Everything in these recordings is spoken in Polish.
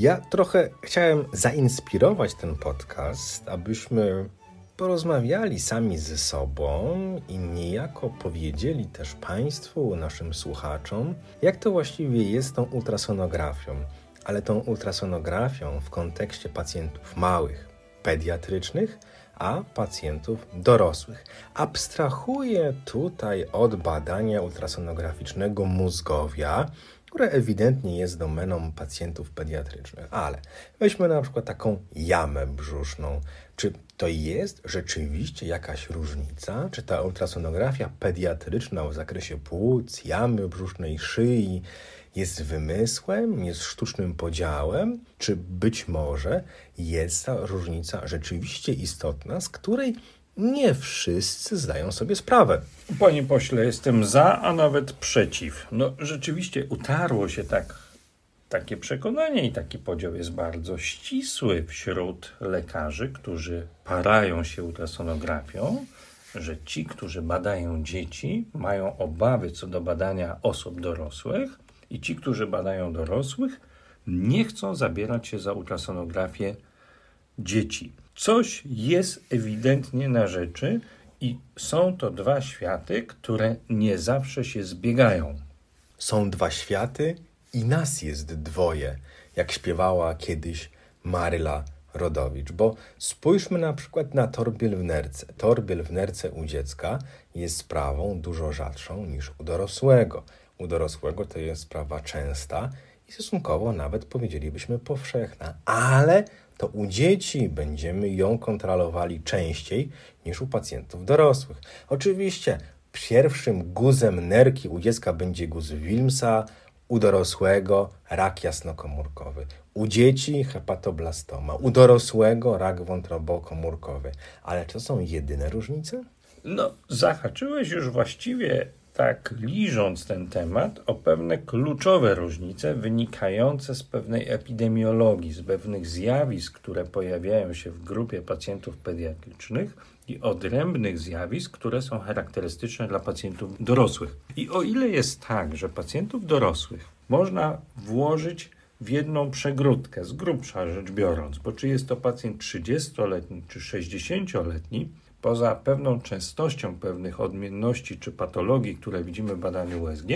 Ja trochę chciałem zainspirować ten podcast, abyśmy porozmawiali sami ze sobą i niejako powiedzieli też Państwu, naszym słuchaczom, jak to właściwie jest tą ultrasonografią, ale tą ultrasonografią w kontekście pacjentów małych, pediatrycznych, a pacjentów dorosłych. Abstrahuję tutaj od badania ultrasonograficznego mózgowia, które ewidentnie jest domeną pacjentów pediatrycznych. Ale weźmy na przykład taką jamę brzuszną. Czy to jest rzeczywiście jakaś różnica? Czy ta ultrasonografia pediatryczna w zakresie płuc, jamy brzusznej, szyi jest wymysłem, jest sztucznym podziałem? Czy być może jest ta różnica rzeczywiście istotna, z której nie wszyscy zdają sobie sprawę. Panie pośle, jestem za, a nawet przeciw. No rzeczywiście utarło się tak takie przekonanie i taki podział jest bardzo ścisły wśród lekarzy, którzy parają się ultrasonografią, że ci, którzy badają dzieci, mają obawy co do badania osób dorosłych i ci, którzy badają dorosłych, nie chcą zabierać się za ultrasonografię dzieci. Coś jest ewidentnie na rzeczy i są to dwa światy, które nie zawsze się zbiegają. Są dwa światy i nas jest dwoje, jak śpiewała kiedyś Maryla Rodowicz. Bo spójrzmy na przykład na torbiel w nerce. Torbiel w nerce u dziecka jest sprawą dużo rzadszą niż u dorosłego. U dorosłego to jest sprawa częsta i stosunkowo nawet powiedzielibyśmy powszechna, ale to u dzieci będziemy ją kontrolowali częściej niż u pacjentów dorosłych. Oczywiście pierwszym guzem nerki u dziecka będzie guz Wilmsa, u dorosłego rak jasnokomórkowy, u dzieci hepatoblastoma, u dorosłego rak wątrobokomórkowy. Ale to są jedyne różnice? No, zahaczyłeś już właściwie tak liżąc ten temat o pewne kluczowe różnice wynikające z pewnej epidemiologii, z pewnych zjawisk, które pojawiają się w grupie pacjentów pediatrycznych i odrębnych zjawisk, które są charakterystyczne dla pacjentów dorosłych. I o ile jest tak, że pacjentów dorosłych można włożyć w jedną przegródkę, z grubsza rzecz biorąc, bo czy jest to pacjent 30-letni czy 60-letni, poza pewną częstością pewnych odmienności czy patologii, które widzimy w badaniu USG,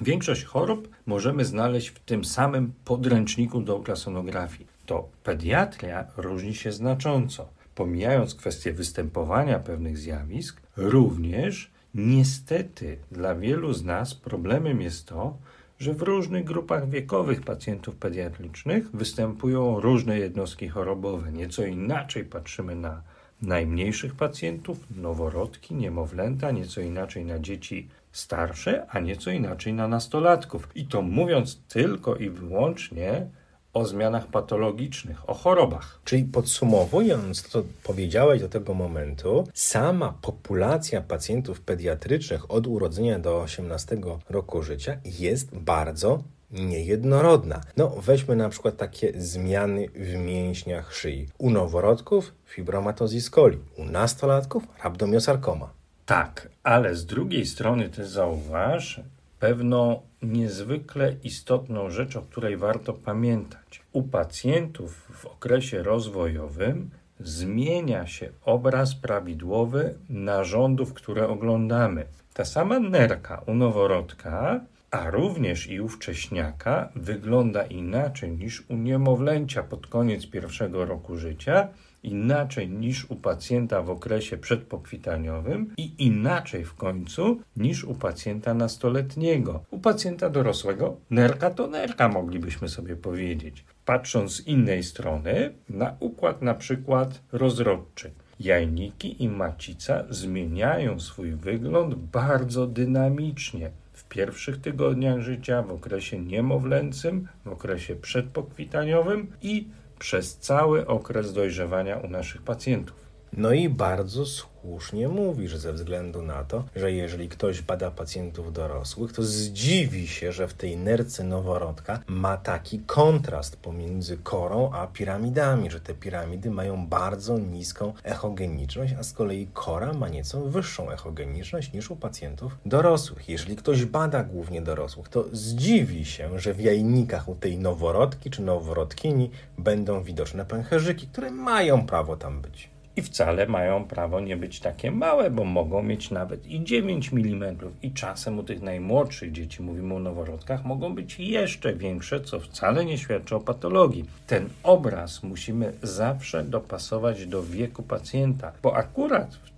większość chorób możemy znaleźć w tym samym podręczniku do ultrasonografii. To pediatria różni się znacząco. Pomijając kwestię występowania pewnych zjawisk, również niestety dla wielu z nas problemem jest to, że w różnych grupach wiekowych pacjentów pediatrycznych występują różne jednostki chorobowe. Nieco inaczej patrzymy na najmniejszych pacjentów, noworodki, niemowlęta, nieco inaczej na dzieci starsze, a nieco inaczej na nastolatków. I to mówiąc tylko i wyłącznie o zmianach patologicznych, o chorobach. Czyli podsumowując to, co powiedziałeś do tego momentu, sama populacja pacjentów pediatrycznych od urodzenia do 18 roku życia jest bardzo niejednorodna. No, weźmy na przykład takie zmiany w mięśniach szyi. U noworodków fibromatozis coli, u nastolatków rabdomiosarkoma. Tak, ale z drugiej strony też zauważ pewną niezwykle istotną rzecz, o której warto pamiętać. U pacjentów w okresie rozwojowym zmienia się obraz prawidłowy narządów, które oglądamy. Ta sama nerka u noworodka a również i u wcześniaka wygląda inaczej niż u niemowlęcia pod koniec pierwszego roku życia, inaczej niż u pacjenta w okresie przedpokwitaniowym i inaczej w końcu niż u pacjenta nastoletniego. U pacjenta dorosłego nerka to nerka, moglibyśmy sobie powiedzieć. Patrząc z innej strony na układ na przykład rozrodczy. Jajniki i macica zmieniają swój wygląd bardzo dynamicznie w pierwszych tygodniach życia, w okresie niemowlęcym, w okresie przedpokwitaniowym i przez cały okres dojrzewania u naszych pacjentów. No i bardzo słusznie mówisz, ze względu na to, że jeżeli ktoś bada pacjentów dorosłych, to zdziwi się, że w tej nerce noworodka ma taki kontrast pomiędzy korą a piramidami, że te piramidy mają bardzo niską echogeniczność, a z kolei kora ma nieco wyższą echogeniczność niż u pacjentów dorosłych. Jeżeli ktoś bada głównie dorosłych, to zdziwi się, że w jajnikach u tej noworodki czy noworodkini będą widoczne pęcherzyki, które mają prawo tam być i wcale mają prawo nie być takie małe, bo mogą mieć nawet i 9 mm i czasem u tych najmłodszych dzieci, mówimy o noworodkach, mogą być jeszcze większe, co wcale nie świadczy o patologii. Ten obraz musimy zawsze dopasować do wieku pacjenta, bo akurat w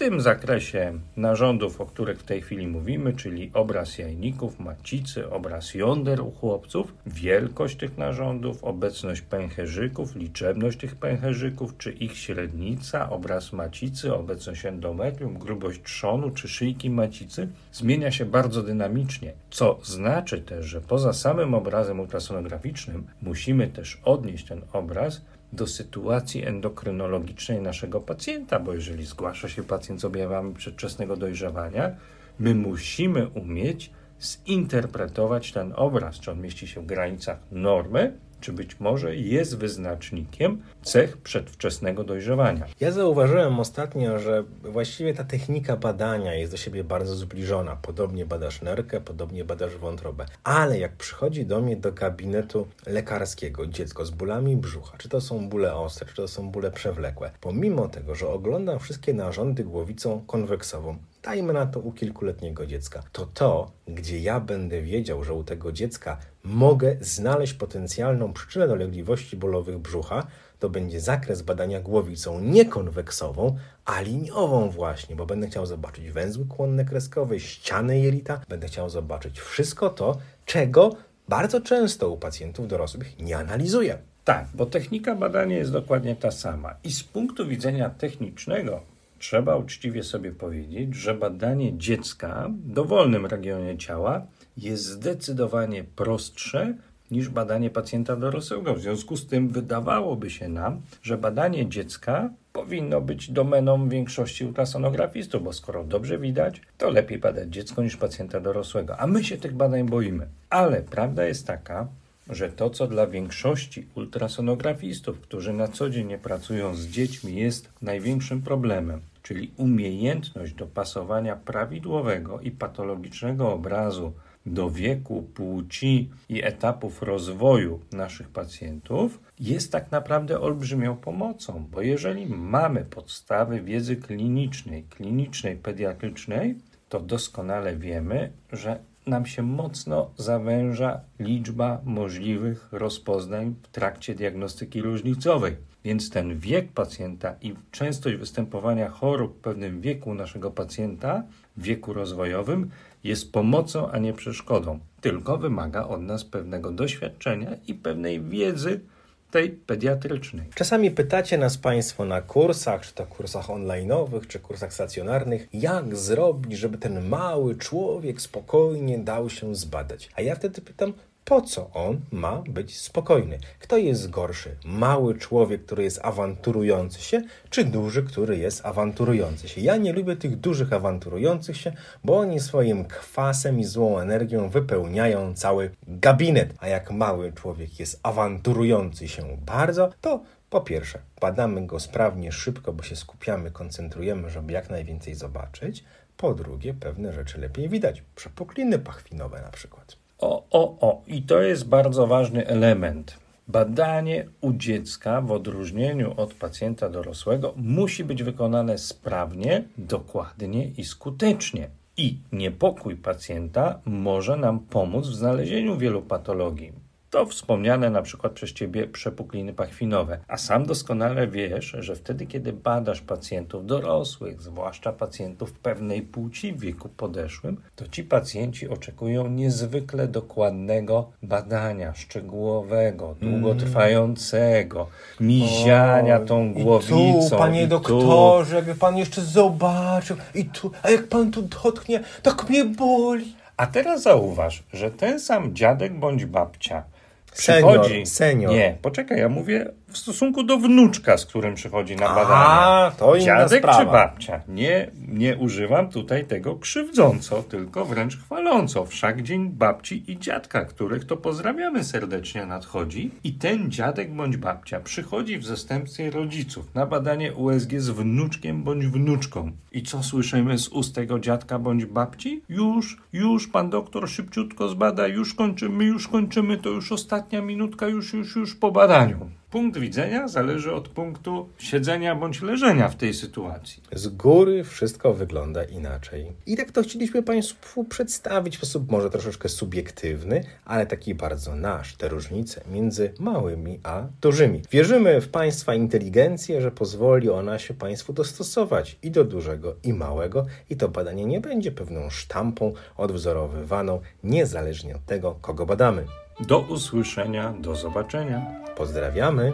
tym zakresie narządów, o których w tej chwili mówimy, czyli obraz jajników, macicy, obraz jąder u chłopców, wielkość tych narządów, obecność pęcherzyków, liczebność tych pęcherzyków, czy ich średnica, obraz macicy, obecność endometrium, grubość trzonu czy szyjki macicy zmienia się bardzo dynamicznie, co znaczy też, że poza samym obrazem ultrasonograficznym musimy też odnieść ten obraz do sytuacji endokrynologicznej naszego pacjenta, bo jeżeli zgłasza się pacjent z objawami przedwczesnego dojrzewania, my musimy umieć zinterpretować ten obraz, czy on mieści się w granicach normy, czy być może jest wyznacznikiem cech przedwczesnego dojrzewania. Ja zauważyłem ostatnio, że właściwie ta technika badania jest do siebie bardzo zbliżona. Podobnie badasz nerkę, podobnie badasz wątrobę. Ale jak przychodzi do mnie do gabinetu lekarskiego dziecko z bólami brzucha, czy to są bóle ostre, czy to są bóle przewlekłe, pomimo tego, że oglądam wszystkie narządy głowicą konweksową, dajmy na to u kilkuletniego dziecka, to to, gdzie ja będę wiedział, że u tego dziecka mogę znaleźć potencjalną przyczynę dolegliwości bólowych brzucha, to będzie zakres badania głowicą nie konweksową, a liniową właśnie, bo będę chciał zobaczyć węzły kłonne kreskowe, ściany jelita, będę chciał zobaczyć wszystko to, czego bardzo często u pacjentów dorosłych nie analizuję. Tak, bo technika badania jest dokładnie ta sama. I z punktu widzenia technicznego trzeba uczciwie sobie powiedzieć, że badanie dziecka w dowolnym regionie ciała jest zdecydowanie prostsze niż badanie pacjenta dorosłego. W związku z tym wydawałoby się nam, że badanie dziecka powinno być domeną większości ultrasonografistów, bo skoro dobrze widać, to lepiej badać dziecko niż pacjenta dorosłego. A my się tych badań boimy. Ale prawda jest taka, że to, co dla większości ultrasonografistów, którzy na co dzień nie pracują z dziećmi, jest największym problemem, czyli umiejętność dopasowania prawidłowego i patologicznego obrazu do wieku, płci i etapów rozwoju naszych pacjentów, jest tak naprawdę olbrzymią pomocą, bo jeżeli mamy podstawy wiedzy klinicznej, klinicznej, pediatrycznej, to doskonale wiemy, że nam się mocno zawęża liczba możliwych rozpoznań w trakcie diagnostyki różnicowej. Więc ten wiek pacjenta i częstość występowania chorób w pewnym wieku naszego pacjenta, wieku rozwojowym, jest pomocą, a nie przeszkodą. Tylko wymaga od nas pewnego doświadczenia i pewnej wiedzy tej pediatrycznej. Czasami pytacie nas Państwo na kursach, czy to kursach online'owych, czy kursach stacjonarnych, jak zrobić, żeby ten mały człowiek spokojnie dał się zbadać. A ja wtedy pytam, po co on ma być spokojny? Kto jest gorszy? Mały człowiek, który jest awanturujący się, czy duży, który jest awanturujący się? Ja nie lubię tych dużych awanturujących się, bo oni swoim kwasem i złą energią wypełniają cały gabinet. A jak mały człowiek jest awanturujący się bardzo, to po pierwsze, badamy go sprawnie, szybko, bo się skupiamy, koncentrujemy, żeby jak najwięcej zobaczyć. Po drugie, pewne rzeczy lepiej widać. Przepukliny pachwinowe na przykład. O, o, o, i to jest bardzo ważny element. Badanie u dziecka, w odróżnieniu od pacjenta dorosłego, musi być wykonane sprawnie, dokładnie i skutecznie. I niepokój pacjenta może nam pomóc w znalezieniu wielu patologii to wspomniane na przykład przez ciebie przepukliny pachwinowe. A sam doskonale wiesz, że wtedy, kiedy badasz pacjentów dorosłych, zwłaszcza pacjentów pewnej płci w wieku podeszłym, to ci pacjenci oczekują niezwykle dokładnego badania, szczegółowego, mm. długotrwającego, miziania tą głowicą. I tu, panie i doktorze, tu. jakby pan jeszcze zobaczył, i tu, a jak pan tu dotknie, tak mnie boli. A teraz zauważ, że ten sam dziadek bądź babcia Przychodzi. Senior, senior. Nie, poczekaj, ja mówię w stosunku do wnuczka, z którym przychodzi na badania. A, to Dziadek sprawa. czy babcia? Nie, nie używam tutaj tego krzywdząco, tylko wręcz chwaląco. Wszak dzień babci i dziadka, których to pozdrawiamy serdecznie nadchodzi. I ten dziadek bądź babcia przychodzi w zastępstwie rodziców na badanie USG z wnuczkiem bądź wnuczką. I co słyszymy z ust tego dziadka bądź babci? Już, już, pan doktor szybciutko zbada, już kończymy, już kończymy, to już ostatnia minutka, już, już, już po badaniu. Punkt widzenia zależy od punktu siedzenia bądź leżenia w tej sytuacji. Z góry wszystko wygląda inaczej. I tak to chcieliśmy Państwu przedstawić w sposób może troszeczkę subiektywny, ale taki bardzo nasz, te różnice między małymi a dużymi. Wierzymy w Państwa inteligencję, że pozwoli ona się Państwu dostosować i do dużego, i małego, i to badanie nie będzie pewną sztampą odwzorowywaną, niezależnie od tego, kogo badamy. Do usłyszenia, do zobaczenia. Pozdrawiamy.